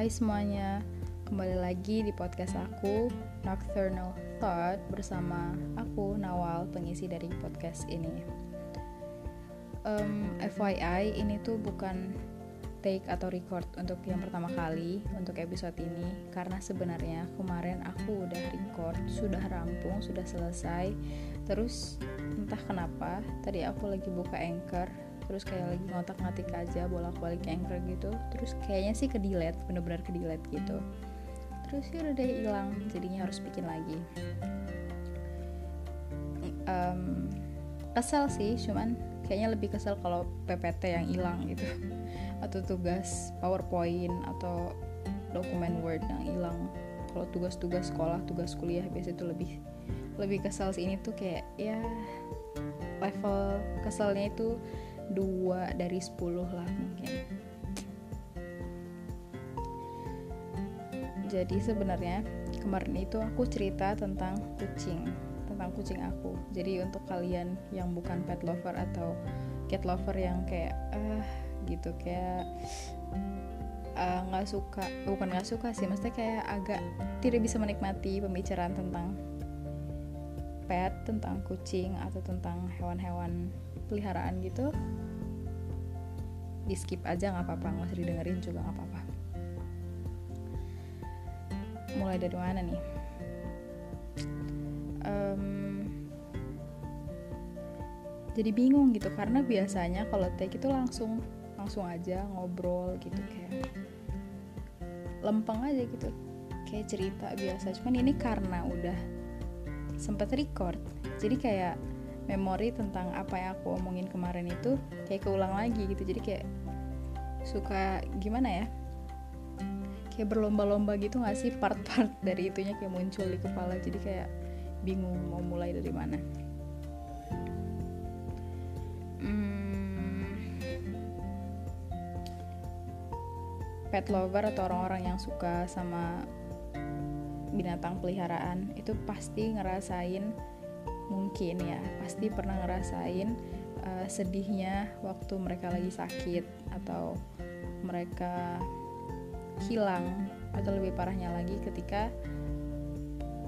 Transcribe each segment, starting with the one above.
Hai semuanya, kembali lagi di podcast aku Nocturnal Thought bersama aku Nawal, pengisi dari podcast ini. Um, FYI, ini tuh bukan take atau record untuk yang pertama kali untuk episode ini karena sebenarnya kemarin aku udah record, sudah rampung, sudah selesai. Terus entah kenapa tadi aku lagi buka anchor terus kayak lagi ngotak-ngatik aja bolak-balik anchor gitu. Terus kayaknya sih ke delete bener-bener ke gitu. Terus ya udah deh hilang. Jadinya harus bikin lagi. Um, kesel sih cuman kayaknya lebih kesel kalau PPT yang hilang gitu. Atau tugas PowerPoint atau dokumen Word yang hilang. Kalau tugas-tugas sekolah tugas kuliah biasa itu lebih lebih kesel sih. Ini tuh kayak ya level keselnya itu dua dari sepuluh lah mungkin. Jadi sebenarnya kemarin itu aku cerita tentang kucing tentang kucing aku. Jadi untuk kalian yang bukan pet lover atau cat lover yang kayak ah uh, gitu kayak eh, nggak uh, suka bukan nggak suka sih maksudnya kayak agak tidak bisa menikmati pembicaraan tentang pet tentang kucing atau tentang hewan-hewan peliharaan gitu di skip aja nggak apa-apa. Nggak usah didengerin juga nggak apa-apa. Mulai dari mana nih? Um, jadi bingung gitu karena biasanya kalau take itu langsung langsung aja ngobrol gitu kayak lempeng aja gitu kayak cerita biasa. Cuman ini karena udah sempat record jadi kayak memori tentang apa yang aku omongin kemarin itu kayak keulang lagi gitu. Jadi kayak suka gimana ya? Kayak berlomba-lomba gitu gak sih? Part-part dari itunya kayak muncul di kepala. Jadi kayak bingung mau mulai dari mana. Hmm, pet lover atau orang-orang yang suka sama binatang peliharaan itu pasti ngerasain mungkin ya pasti pernah ngerasain uh, sedihnya waktu mereka lagi sakit atau mereka hilang atau lebih parahnya lagi ketika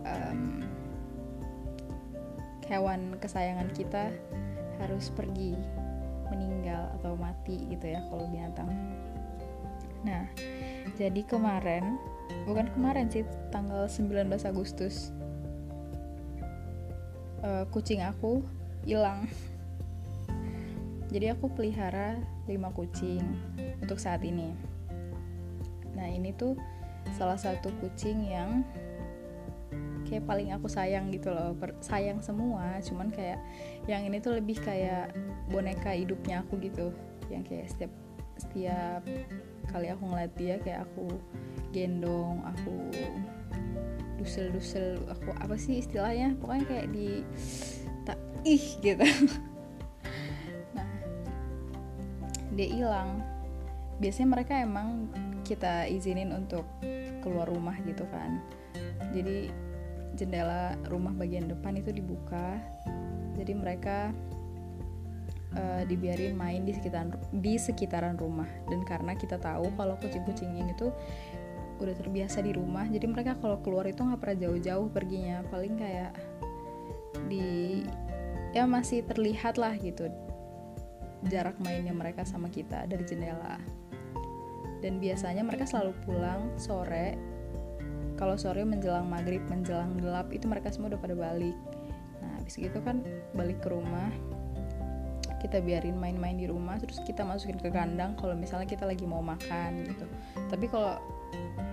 um, hewan kesayangan kita harus pergi meninggal atau mati gitu ya kalau binatang. Nah, jadi kemarin bukan kemarin sih tanggal 19 Agustus uh, kucing aku hilang. Jadi aku pelihara 5 kucing untuk saat ini. Nah ini tuh salah satu kucing yang kayak paling aku sayang gitu loh. Sayang semua cuman kayak yang ini tuh lebih kayak boneka hidupnya aku gitu. Yang kayak setiap setiap kali aku ngeliat dia kayak aku gendong aku dusel-dusel aku apa sih istilahnya? Pokoknya kayak di tak ih gitu. Nah dia hilang. Biasanya mereka emang kita izinin untuk keluar rumah gitu kan. Jadi jendela rumah bagian depan itu dibuka. Jadi mereka uh, dibiarin main di sekitaran di sekitaran rumah. Dan karena kita tahu kalau kucing-kucing ini tuh udah terbiasa di rumah jadi mereka kalau keluar itu nggak pernah jauh-jauh perginya. Paling kayak di ya masih terlihat lah gitu jarak mainnya mereka sama kita dari jendela. Dan biasanya mereka selalu pulang sore. Kalau sore menjelang maghrib menjelang gelap itu mereka semua udah pada balik. Nah habis gitu kan balik ke rumah kita biarin main-main di rumah terus kita masukin ke kandang kalau misalnya kita lagi mau makan gitu. Tapi kalau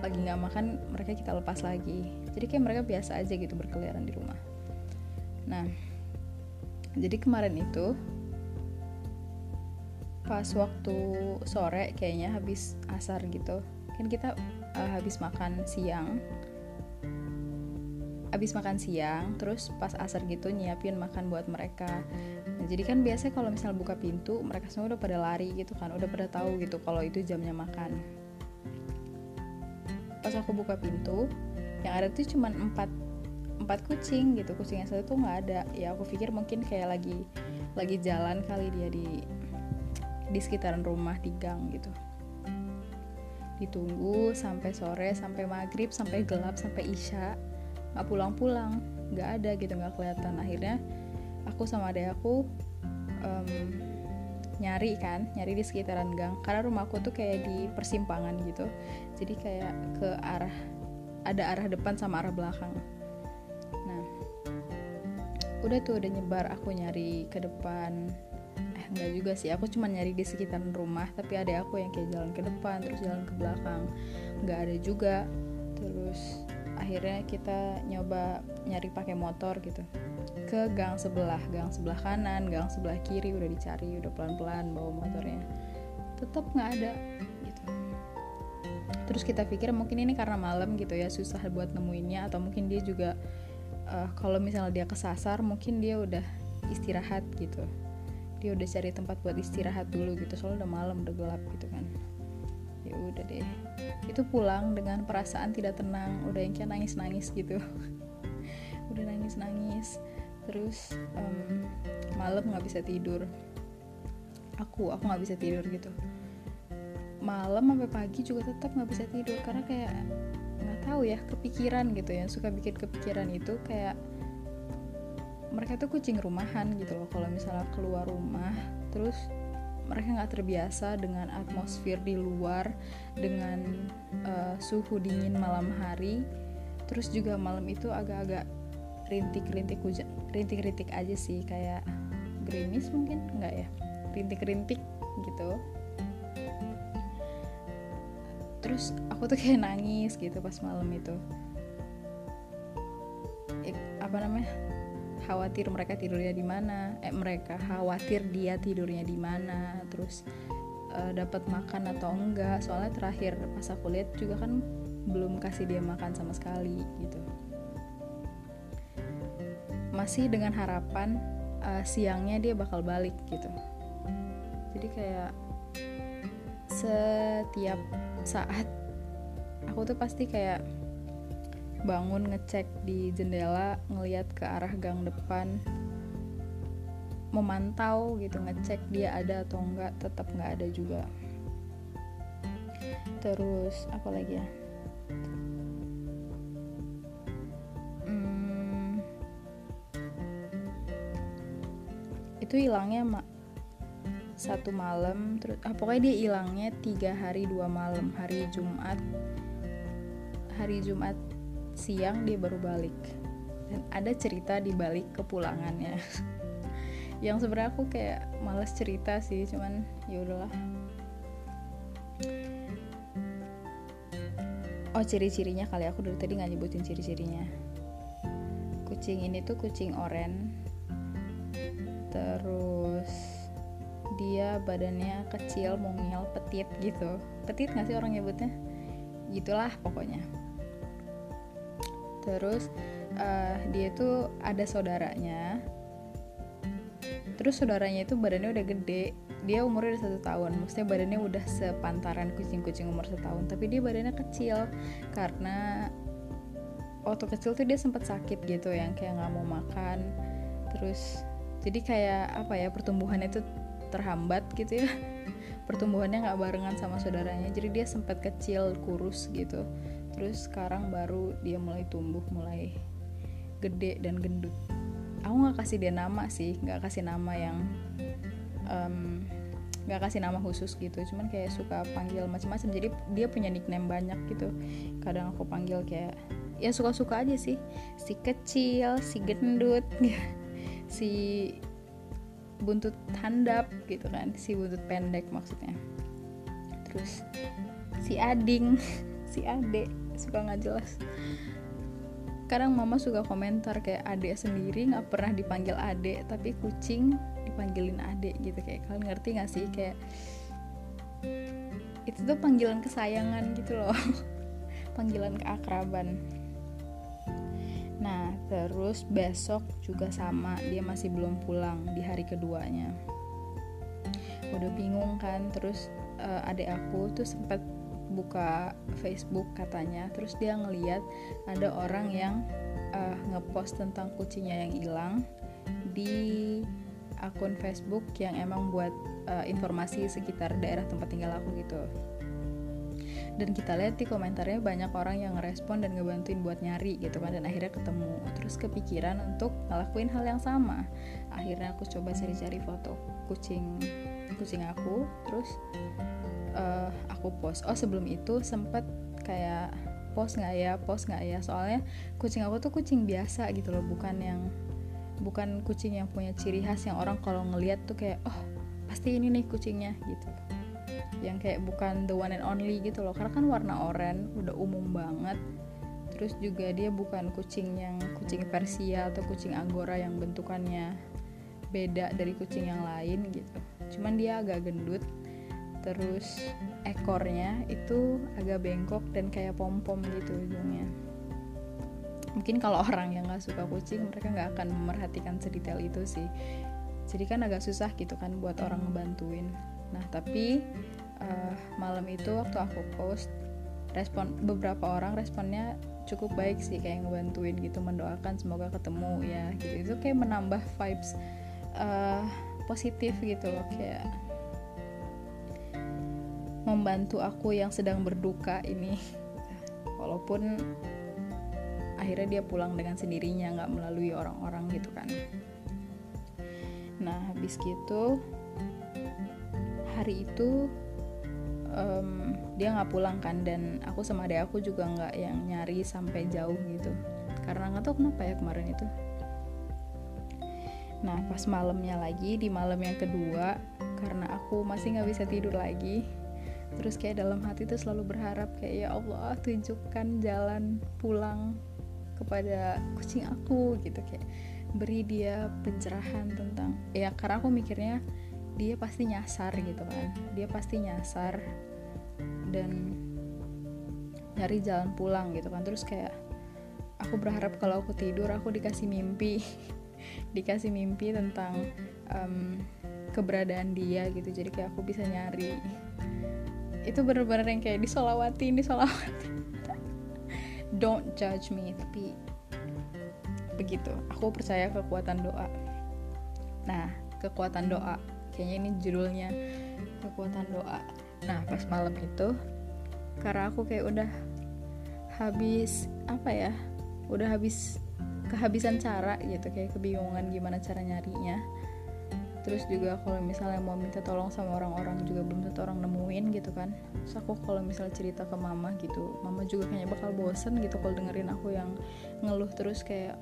lagi nggak makan mereka kita lepas lagi. Jadi kayak mereka biasa aja gitu berkeliaran di rumah. Nah jadi kemarin itu pas waktu sore kayaknya habis asar gitu kan kita uh, habis makan siang. Habis makan siang terus pas asar gitu nyiapin makan buat mereka. Nah, jadi kan biasanya kalau misal buka pintu mereka semua udah pada lari gitu kan udah pada tahu gitu kalau itu jamnya makan pas aku buka pintu yang ada tuh cuma empat empat kucing gitu. Kucing yang satu tuh nggak ada. Ya aku pikir mungkin kayak lagi lagi jalan kali dia di di sekitaran rumah di gang gitu. Ditunggu sampai sore sampai maghrib sampai gelap sampai isya. Nggak pulang-pulang nggak ada gitu nggak kelihatan. Akhirnya aku sama adek aku um, nyari kan nyari di sekitaran gang. Karena rumahku tuh kayak di persimpangan gitu. Jadi kayak ke arah ada arah depan sama arah belakang. Nah udah tuh udah nyebar aku nyari ke depan. Eh enggak juga sih. Aku cuma nyari di sekitaran rumah tapi ada aku yang kayak jalan ke depan terus jalan ke belakang. Nggak ada juga. Terus akhirnya kita nyoba nyari pakai motor gitu. Ke gang sebelah gang sebelah kanan gang sebelah kiri udah dicari udah pelan-pelan bawa motornya. Tetap nggak ada gitu. Terus kita pikir mungkin ini karena malam gitu ya susah buat nemuinnya atau mungkin dia juga uh, kalau misalnya dia kesasar mungkin dia udah istirahat gitu. Dia udah cari tempat buat istirahat dulu gitu soalnya udah malam udah gelap gitu kan. Ya udah deh itu pulang dengan perasaan tidak tenang. Udah yang kayak nangis nangis gitu. Udah nangis nangis terus um, malam nggak bisa tidur. Aku aku nggak bisa tidur gitu. Malam sampai pagi juga tetap nggak bisa tidur. Karena kayak nggak tahu ya kepikiran gitu ya. Suka bikin kepikiran itu kayak mereka tuh kucing rumahan gitu loh. Kalau misalnya keluar rumah terus mereka nggak terbiasa dengan atmosfer di luar dengan uh, suhu dingin malam hari. Terus juga malam itu agak-agak rintik-rintik hujan rintik-rintik aja sih kayak gerimis mungkin enggak ya? Rintik-rintik gitu. Terus aku tuh kayak nangis gitu pas malam itu. Apa namanya khawatir mereka tidurnya di mana eh mereka khawatir dia tidurnya di mana terus uh, dapat makan atau enggak. Soalnya terakhir pas aku lihat juga kan belum kasih dia makan sama sekali gitu. Masih dengan harapan uh, siangnya dia bakal balik gitu. Jadi kayak setiap saat aku tuh pasti kayak bangun ngecek di jendela ngelihat ke arah gang depan. Memantau gitu ngecek dia ada atau enggak tetap nggak ada juga. Terus apa lagi ya? Itu hilangnya ma satu malam terus ah, pokoknya dia hilangnya tiga hari dua malam. Hari Jumat. Hari Jumat siang dia baru balik. Dan ada cerita di balik kepulangannya. Yang sebenarnya aku kayak males cerita sih cuman ya udahlah. Oh ciri-cirinya kali aku dari tadi nggak nyebutin ciri-cirinya. Kucing ini tuh kucing oren. Terus dia badannya kecil mungil petit gitu. Petit nggak sih orang nyebutnya? Gitulah pokoknya terus uh, dia tuh ada saudaranya. Terus saudaranya itu badannya udah gede. Dia umurnya udah satu tahun. Maksudnya badannya udah sepantaran kucing-kucing umur satu tahun. Tapi dia badannya kecil. Karena waktu kecil tuh dia sempat sakit gitu yang kayak nggak mau makan. Terus jadi kayak apa ya pertumbuhannya itu terhambat gitu ya. Pertumbuhannya nggak barengan sama saudaranya. Jadi dia sempat kecil kurus gitu terus sekarang baru dia mulai tumbuh mulai gede dan gendut. Aku nggak kasih dia nama sih nggak kasih nama yang nggak um, kasih nama khusus gitu. Cuman kayak suka panggil macam-macam. Jadi dia punya nickname banyak gitu. Kadang aku panggil kayak ya suka-suka aja sih. Si kecil si gendut si buntut handap gitu kan. Si buntut pendek maksudnya. Terus si ading si ade suka nggak jelas. Kadang mama suka komentar kayak adek sendiri nggak pernah dipanggil adek tapi kucing dipanggilin adek gitu. Kayak kalian ngerti nggak sih? Kayak itu tuh panggilan kesayangan gitu loh. Panggilan keakraban. Nah, terus besok juga sama, dia masih belum pulang di hari keduanya. Udah bingung kan, terus uh, adik aku tuh sempat buka Facebook katanya, terus dia ngeliat ada orang yang uh, ngepost tentang kucingnya yang hilang di akun Facebook yang emang buat uh, informasi sekitar daerah tempat tinggal aku gitu. dan kita lihat di komentarnya banyak orang yang ngerespon dan ngebantuin buat nyari gitu kan dan akhirnya ketemu terus kepikiran untuk ngelakuin hal yang sama akhirnya aku coba cari-cari foto kucing kucing aku terus uh, aku post. Oh sebelum itu sempet kayak post nggak ya post nggak ya? Soalnya kucing aku tuh kucing biasa gitu loh bukan yang bukan kucing yang punya ciri khas yang orang kalau ngeliat tuh kayak oh pasti ini nih kucingnya gitu. Yang kayak bukan the one and only gitu loh. Karena kan warna oranye udah umum banget. Terus juga dia bukan kucing yang kucing Persia atau kucing Angora yang bentukannya beda dari kucing yang lain gitu. Cuman dia agak gendut terus ekornya itu agak bengkok dan kayak pom pom gitu ujungnya. Mungkin kalau orang yang nggak suka kucing mereka nggak akan memerhatikan sedetail itu sih. Jadi kan agak susah gitu kan buat orang ngebantuin. Nah tapi uh, malam itu waktu aku post respon beberapa orang responnya cukup baik sih kayak ngebantuin gitu mendoakan semoga ketemu ya gitu. Itu kayak menambah vibes uh, positif gitu loh kayak membantu aku yang sedang berduka ini. Walaupun akhirnya dia pulang dengan sendirinya nggak melalui orang-orang gitu kan. Nah habis gitu hari itu um, dia nggak pulang kan dan aku sama adek aku juga nggak yang nyari sampai jauh gitu. Karena nggak tahu kenapa ya kemarin itu. Nah pas malamnya lagi di malam yang kedua karena aku masih nggak bisa tidur lagi terus kayak dalam hati tuh selalu berharap kayak ya Allah tunjukkan jalan pulang kepada kucing aku gitu. Kayak beri dia pencerahan tentang ya karena aku mikirnya dia pasti nyasar gitu kan. Dia pasti nyasar dan nyari jalan pulang gitu kan. Terus kayak aku berharap kalau aku tidur aku dikasih mimpi dikasih mimpi tentang um, keberadaan dia gitu. Jadi kayak aku bisa nyari itu bener-bener yang kayak disolawati disolawati. Don't judge me tapi begitu. Aku percaya kekuatan doa. Nah kekuatan doa. Kayaknya ini judulnya kekuatan doa. Nah pas malam itu karena aku kayak udah habis apa ya udah habis kehabisan cara gitu kayak kebingungan gimana cara nyarinya terus juga kalau misalnya mau minta tolong sama orang-orang juga belum tentu orang nemuin gitu kan. Terus aku kalau misalnya cerita ke mama gitu mama juga kayaknya bakal bosen gitu kalau dengerin aku yang ngeluh terus kayak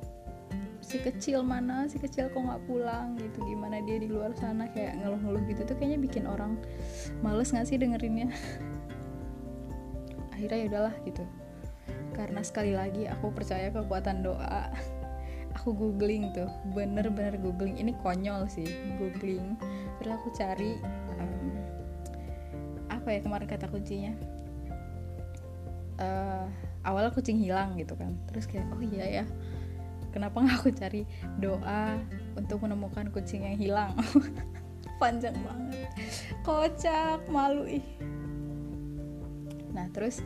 si kecil mana? Si kecil kok nggak pulang? gitu. Gimana dia di luar sana kayak ngeluh-ngeluh gitu tuh kayaknya bikin orang males nggak sih dengerinnya? Akhirnya ya udahlah gitu. Karena sekali lagi aku percaya kekuatan doa aku googling tuh bener-bener googling. Ini konyol sih googling. Terus aku cari um, apa ya kemarin kata kuncinya? Uh, awalnya kucing hilang gitu kan. Terus kayak oh iya ya kenapa nggak aku cari doa untuk menemukan kucing yang hilang? Panjang banget. Kocak malu ih. Nah terus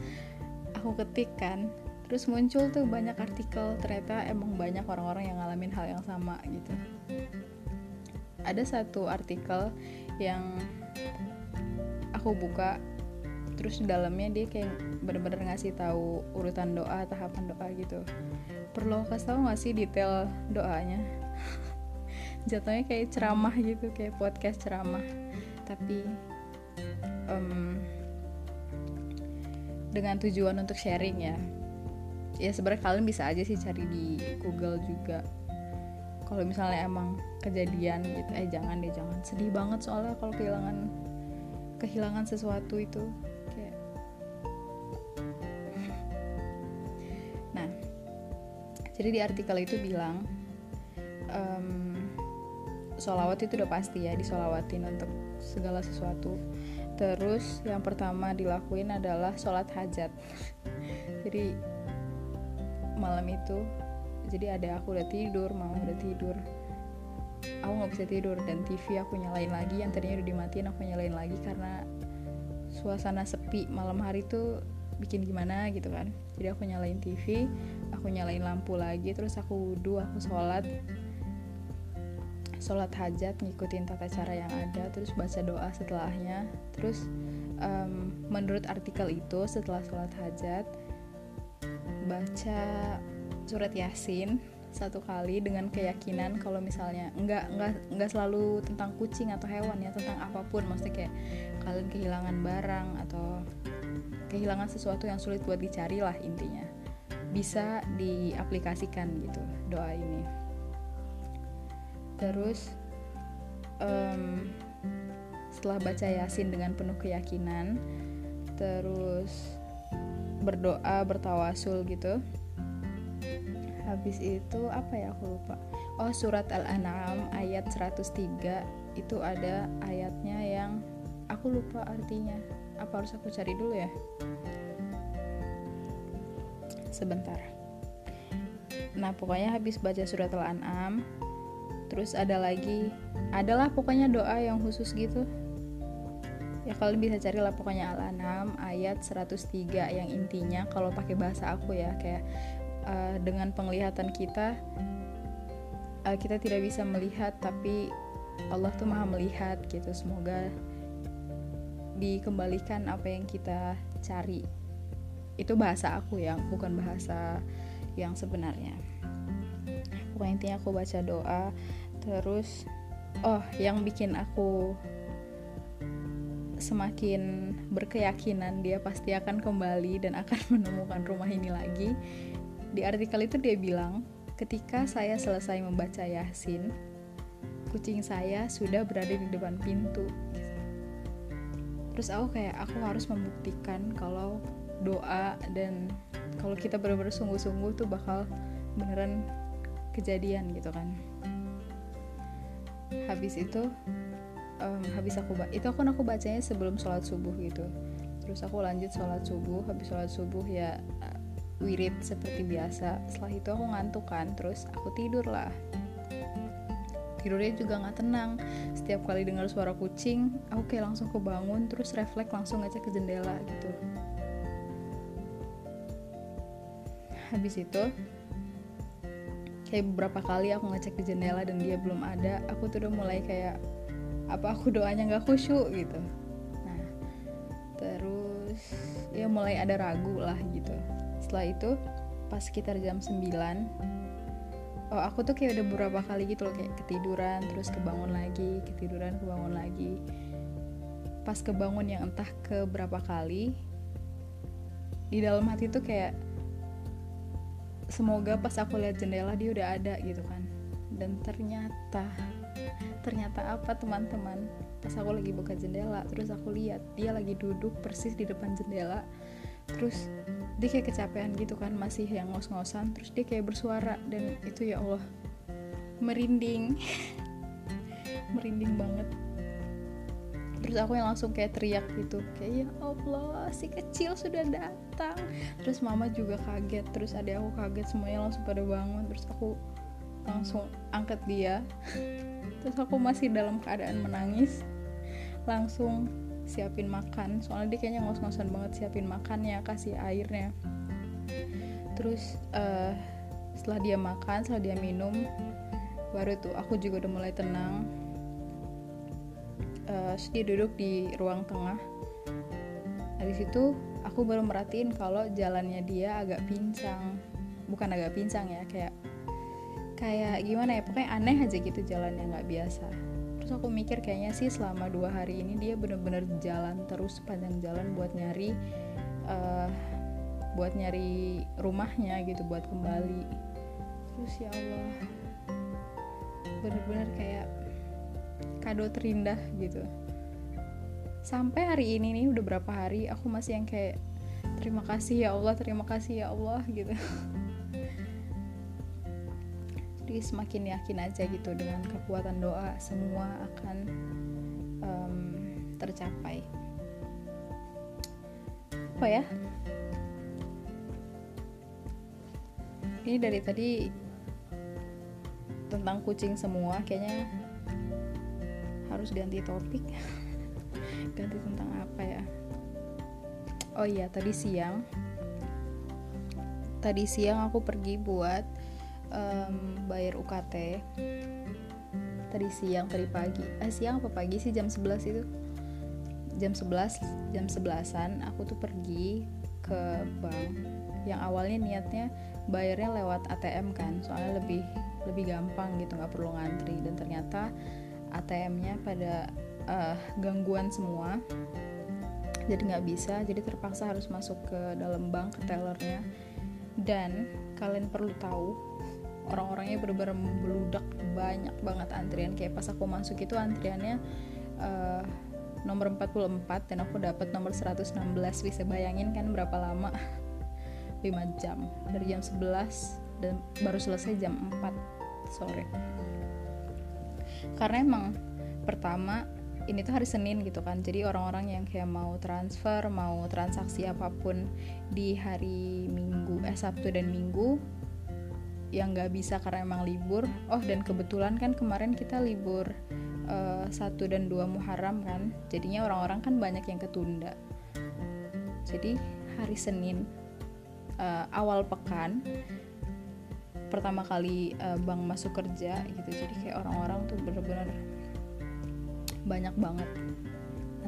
aku ketik kan terus muncul tuh banyak artikel ternyata emang banyak orang-orang yang ngalamin hal yang sama gitu. Ada satu artikel yang aku buka terus di dalamnya dia kayak bener-bener ngasih tahu urutan doa tahapan doa gitu. Perlu kasih tahu nggak sih detail doanya? Jatuhnya kayak ceramah gitu kayak podcast ceramah. Tapi um, dengan tujuan untuk sharing ya ya sebenarnya kalian bisa aja sih cari di Google juga. Kalau misalnya emang kejadian gitu eh jangan deh jangan. Sedih banget soalnya kalau kehilangan kehilangan sesuatu itu jadi di artikel itu bilang um, solawat itu udah pasti ya disolawatin untuk segala sesuatu. Terus yang pertama dilakuin adalah sholat hajat. Jadi malam itu jadi ada aku udah tidur mama udah tidur. Aku nggak bisa tidur dan TV aku nyalain lagi yang tadinya udah dimatiin aku nyalain lagi karena suasana sepi malam hari tuh bikin gimana gitu kan. Jadi aku nyalain TV aku nyalain lampu lagi terus aku wudhu aku sholat. Sholat hajat ngikutin tata cara yang ada terus baca doa setelahnya. Terus um, menurut artikel itu setelah sholat hajat baca surat yasin satu kali dengan keyakinan kalau misalnya nggak nggak nggak selalu tentang kucing atau hewan ya tentang apa pun. Maksudnya kayak kalian kehilangan barang atau kehilangan sesuatu yang sulit buat dicari lah intinya. Bisa diaplikasikan gitu doa ini. Terus um, setelah baca yasin dengan penuh keyakinan terus berdoa bertawasul gitu. Habis itu apa ya aku lupa. Oh surat al-an'am ayat 103 itu ada ayatnya yang aku lupa artinya. Apa harus aku cari dulu ya? Sebentar. Nah pokoknya habis baca surat al-an'am terus ada lagi adalah pokoknya doa yang khusus gitu ya kalian bisa cari lah pokoknya al-an'am ayat 103 yang intinya kalau pakai bahasa aku ya kayak uh, dengan penglihatan kita uh, kita tidak bisa melihat tapi Allah tuh maha melihat gitu. Semoga dikembalikan apa yang kita cari. Itu bahasa aku ya bukan bahasa yang sebenarnya. Pokoknya intinya aku baca doa terus oh yang bikin aku semakin berkeyakinan dia pasti akan kembali dan akan menemukan rumah ini lagi di artikel itu dia bilang, ketika saya selesai membaca Yasin, kucing saya sudah berada di depan pintu. Terus aku kayak aku harus membuktikan kalau doa dan kalau kita benar-benar sungguh-sungguh tuh bakal beneran kejadian gitu kan. Habis itu um, habis aku itu kan aku bacanya sebelum sholat subuh gitu. Terus aku lanjut sholat subuh, habis sholat subuh ya wirid seperti biasa. Setelah itu aku ngantuk kan terus aku tidur lah. Tidurnya juga nggak tenang. Setiap kali dengar suara kucing aku kayak langsung kebangun terus refleks langsung ngecek ke jendela gitu. Habis itu kayak beberapa kali aku ngecek ke jendela dan dia belum ada aku tuh udah mulai kayak apa aku doanya nggak khusyuk gitu. Nah terus ya mulai ada ragu lah gitu. Setelah itu pas sekitar jam 9 oh aku tuh kayak udah beberapa kali gitu loh kayak ketiduran terus kebangun lagi ketiduran kebangun lagi. Pas kebangun yang entah ke berapa kali di dalam hati tuh kayak semoga pas aku lihat jendela dia udah ada gitu kan. Dan ternyata ternyata apa teman-teman? Pas aku lagi buka jendela terus aku lihat dia lagi duduk persis di depan jendela. Terus dia kayak kecapean gitu kan masih yang ngos-ngosan. Terus dia kayak bersuara dan itu ya Allah merinding. Merinding banget. Terus aku yang langsung kayak teriak gitu kayak ya Allah si kecil sudah datang. Terus mama juga kaget terus ada aku kaget semuanya langsung pada bangun. Terus aku langsung angkat dia terus aku masih dalam keadaan menangis langsung siapin makan. Soalnya dia kayaknya ngos-ngosan banget siapin makannya kasih airnya. Terus uh, setelah dia makan setelah dia minum baru tuh aku juga udah mulai tenang. Uh, dia duduk di ruang tengah. Nah situ aku baru merhatiin kalau jalannya dia agak pincang. Bukan agak pincang ya kayak kayak gimana ya pokoknya aneh aja gitu jalannya nggak biasa. Terus aku mikir kayaknya sih selama dua hari ini dia bener-bener jalan terus sepanjang jalan buat nyari uh, buat nyari rumahnya gitu buat kembali. Terus ya Allah bener-bener kayak kado terindah gitu. Sampai hari ini nih udah berapa hari aku masih yang kayak terima kasih ya Allah terima kasih ya Allah gitu jadi semakin yakin aja gitu dengan kekuatan doa semua akan um, tercapai. Apa ya? Ini dari tadi tentang kucing semua kayaknya harus ganti topik. Ganti tentang apa ya? Oh iya tadi siang. Tadi siang aku pergi buat um, bayar UKT tadi siang tadi pagi. Eh siang apa pagi sih? Jam 11 itu. Jam 11 jam 11an aku tuh pergi ke bank. Yang awalnya niatnya bayarnya lewat ATM kan soalnya lebih lebih gampang gitu nggak perlu ngantri. Dan ternyata ATM-nya pada uh, gangguan semua. Jadi nggak bisa jadi terpaksa harus masuk ke dalam bank ke tellernya. Dan kalian perlu tahu orang-orangnya meludak banyak banget antrian. Kayak pas aku masuk itu antriannya uh, nomor 44 dan aku dapat nomor 116 bisa bayangin kan berapa lama? 5 jam. Dari jam 11 dan baru selesai jam 4 sore. Karena emang pertama ini tuh hari Senin gitu kan. Jadi orang-orang yang kayak mau transfer mau transaksi apa pun di hari Minggu eh Sabtu dan Minggu yang nggak bisa karena emang libur. Oh dan kebetulan kan kemarin kita libur uh, satu dan dua Muharram kan. Jadinya orang-orang kan banyak yang ketunda. Jadi hari Senin uh, awal pekan pertama kali uh, bang masuk kerja gitu. Jadi kayak orang-orang tuh bener-bener banyak banget.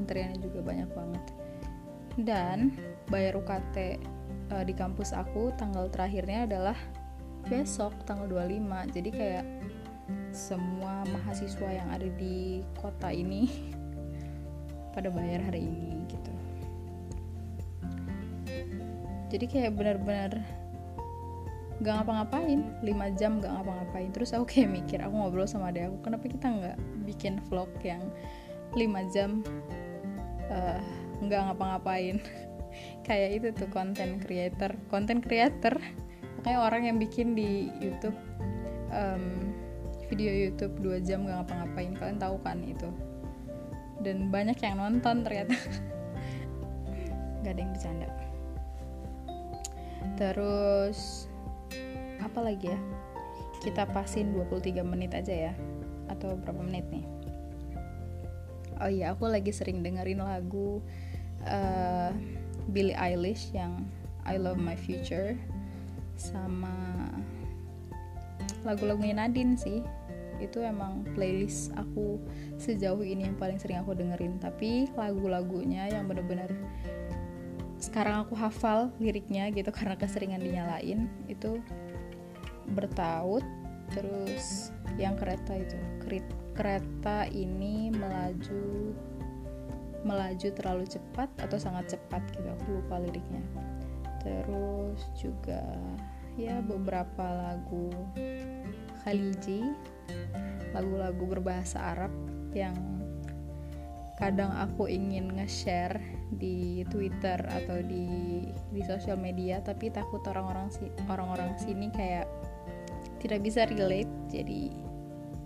Antriannya juga banyak banget. Dan bayar UKT di kampus aku tanggal terakhirnya adalah besok tanggal 25 jadi kayak semua mahasiswa yang ada di kota ini pada bayar hari ini gitu. Jadi kayak benar-benar gak ngapa-ngapain 5 jam gak ngapa-ngapain. Terus aku kayak mikir aku ngobrol sama adek aku kenapa kita nggak bikin vlog yang 5 jam uh, ngapa-ngapain? Kayak itu tuh konten creator konten creator kayak orang yang bikin di YouTube um, video YouTube 2 jam gak ngapa-ngapain kalian tahu kan itu. Dan banyak yang nonton ternyata. Gak ada yang bercanda. Terus apa lagi ya? Kita pasin 23 menit aja ya. Atau berapa menit nih? Oh iya aku lagi sering dengerin lagu uh, Billie Eilish yang I Love My Future sama lagu-lagunya Nadine sih. Itu emang playlist aku sejauh ini yang paling sering aku dengerin. Tapi lagu-lagunya yang bener-bener sekarang aku hafal liriknya gitu karena keseringan dinyalain itu bertaut terus yang kereta itu. Kereta ini melaju melaju terlalu cepat atau sangat cepat gitu aku lupa liriknya terus juga ya beberapa lagu Khaliji. Lagu-lagu berbahasa Arab yang kadang aku ingin nge-share di Twitter atau di di sosial media tapi takut orang-orang si orang-orang sini kayak tidak bisa relate jadi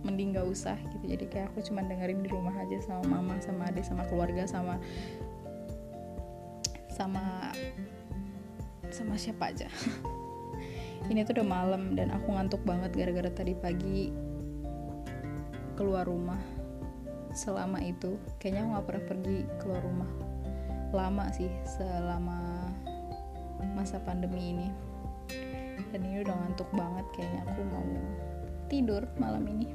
mending gak usah gitu. Jadi kayak aku cuma dengerin di rumah aja sama mama sama adik sama keluarga sama sama sama siapa aja. Ini tuh udah malam dan aku ngantuk banget gara-gara tadi pagi keluar rumah. Selama itu kayaknya aku gak pernah pergi keluar rumah. Lama sih selama masa pandemi ini. Dan ini udah ngantuk banget kayaknya aku mau tidur malam ini.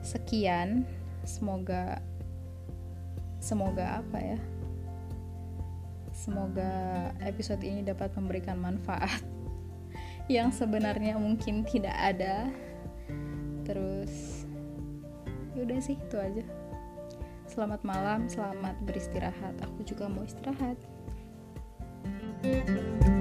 Sekian semoga semoga apa ya Semoga episode ini dapat memberikan manfaat yang sebenarnya mungkin tidak ada. Terus yaudah sih itu aja. Selamat malam, selamat beristirahat. Aku juga mau istirahat. thank you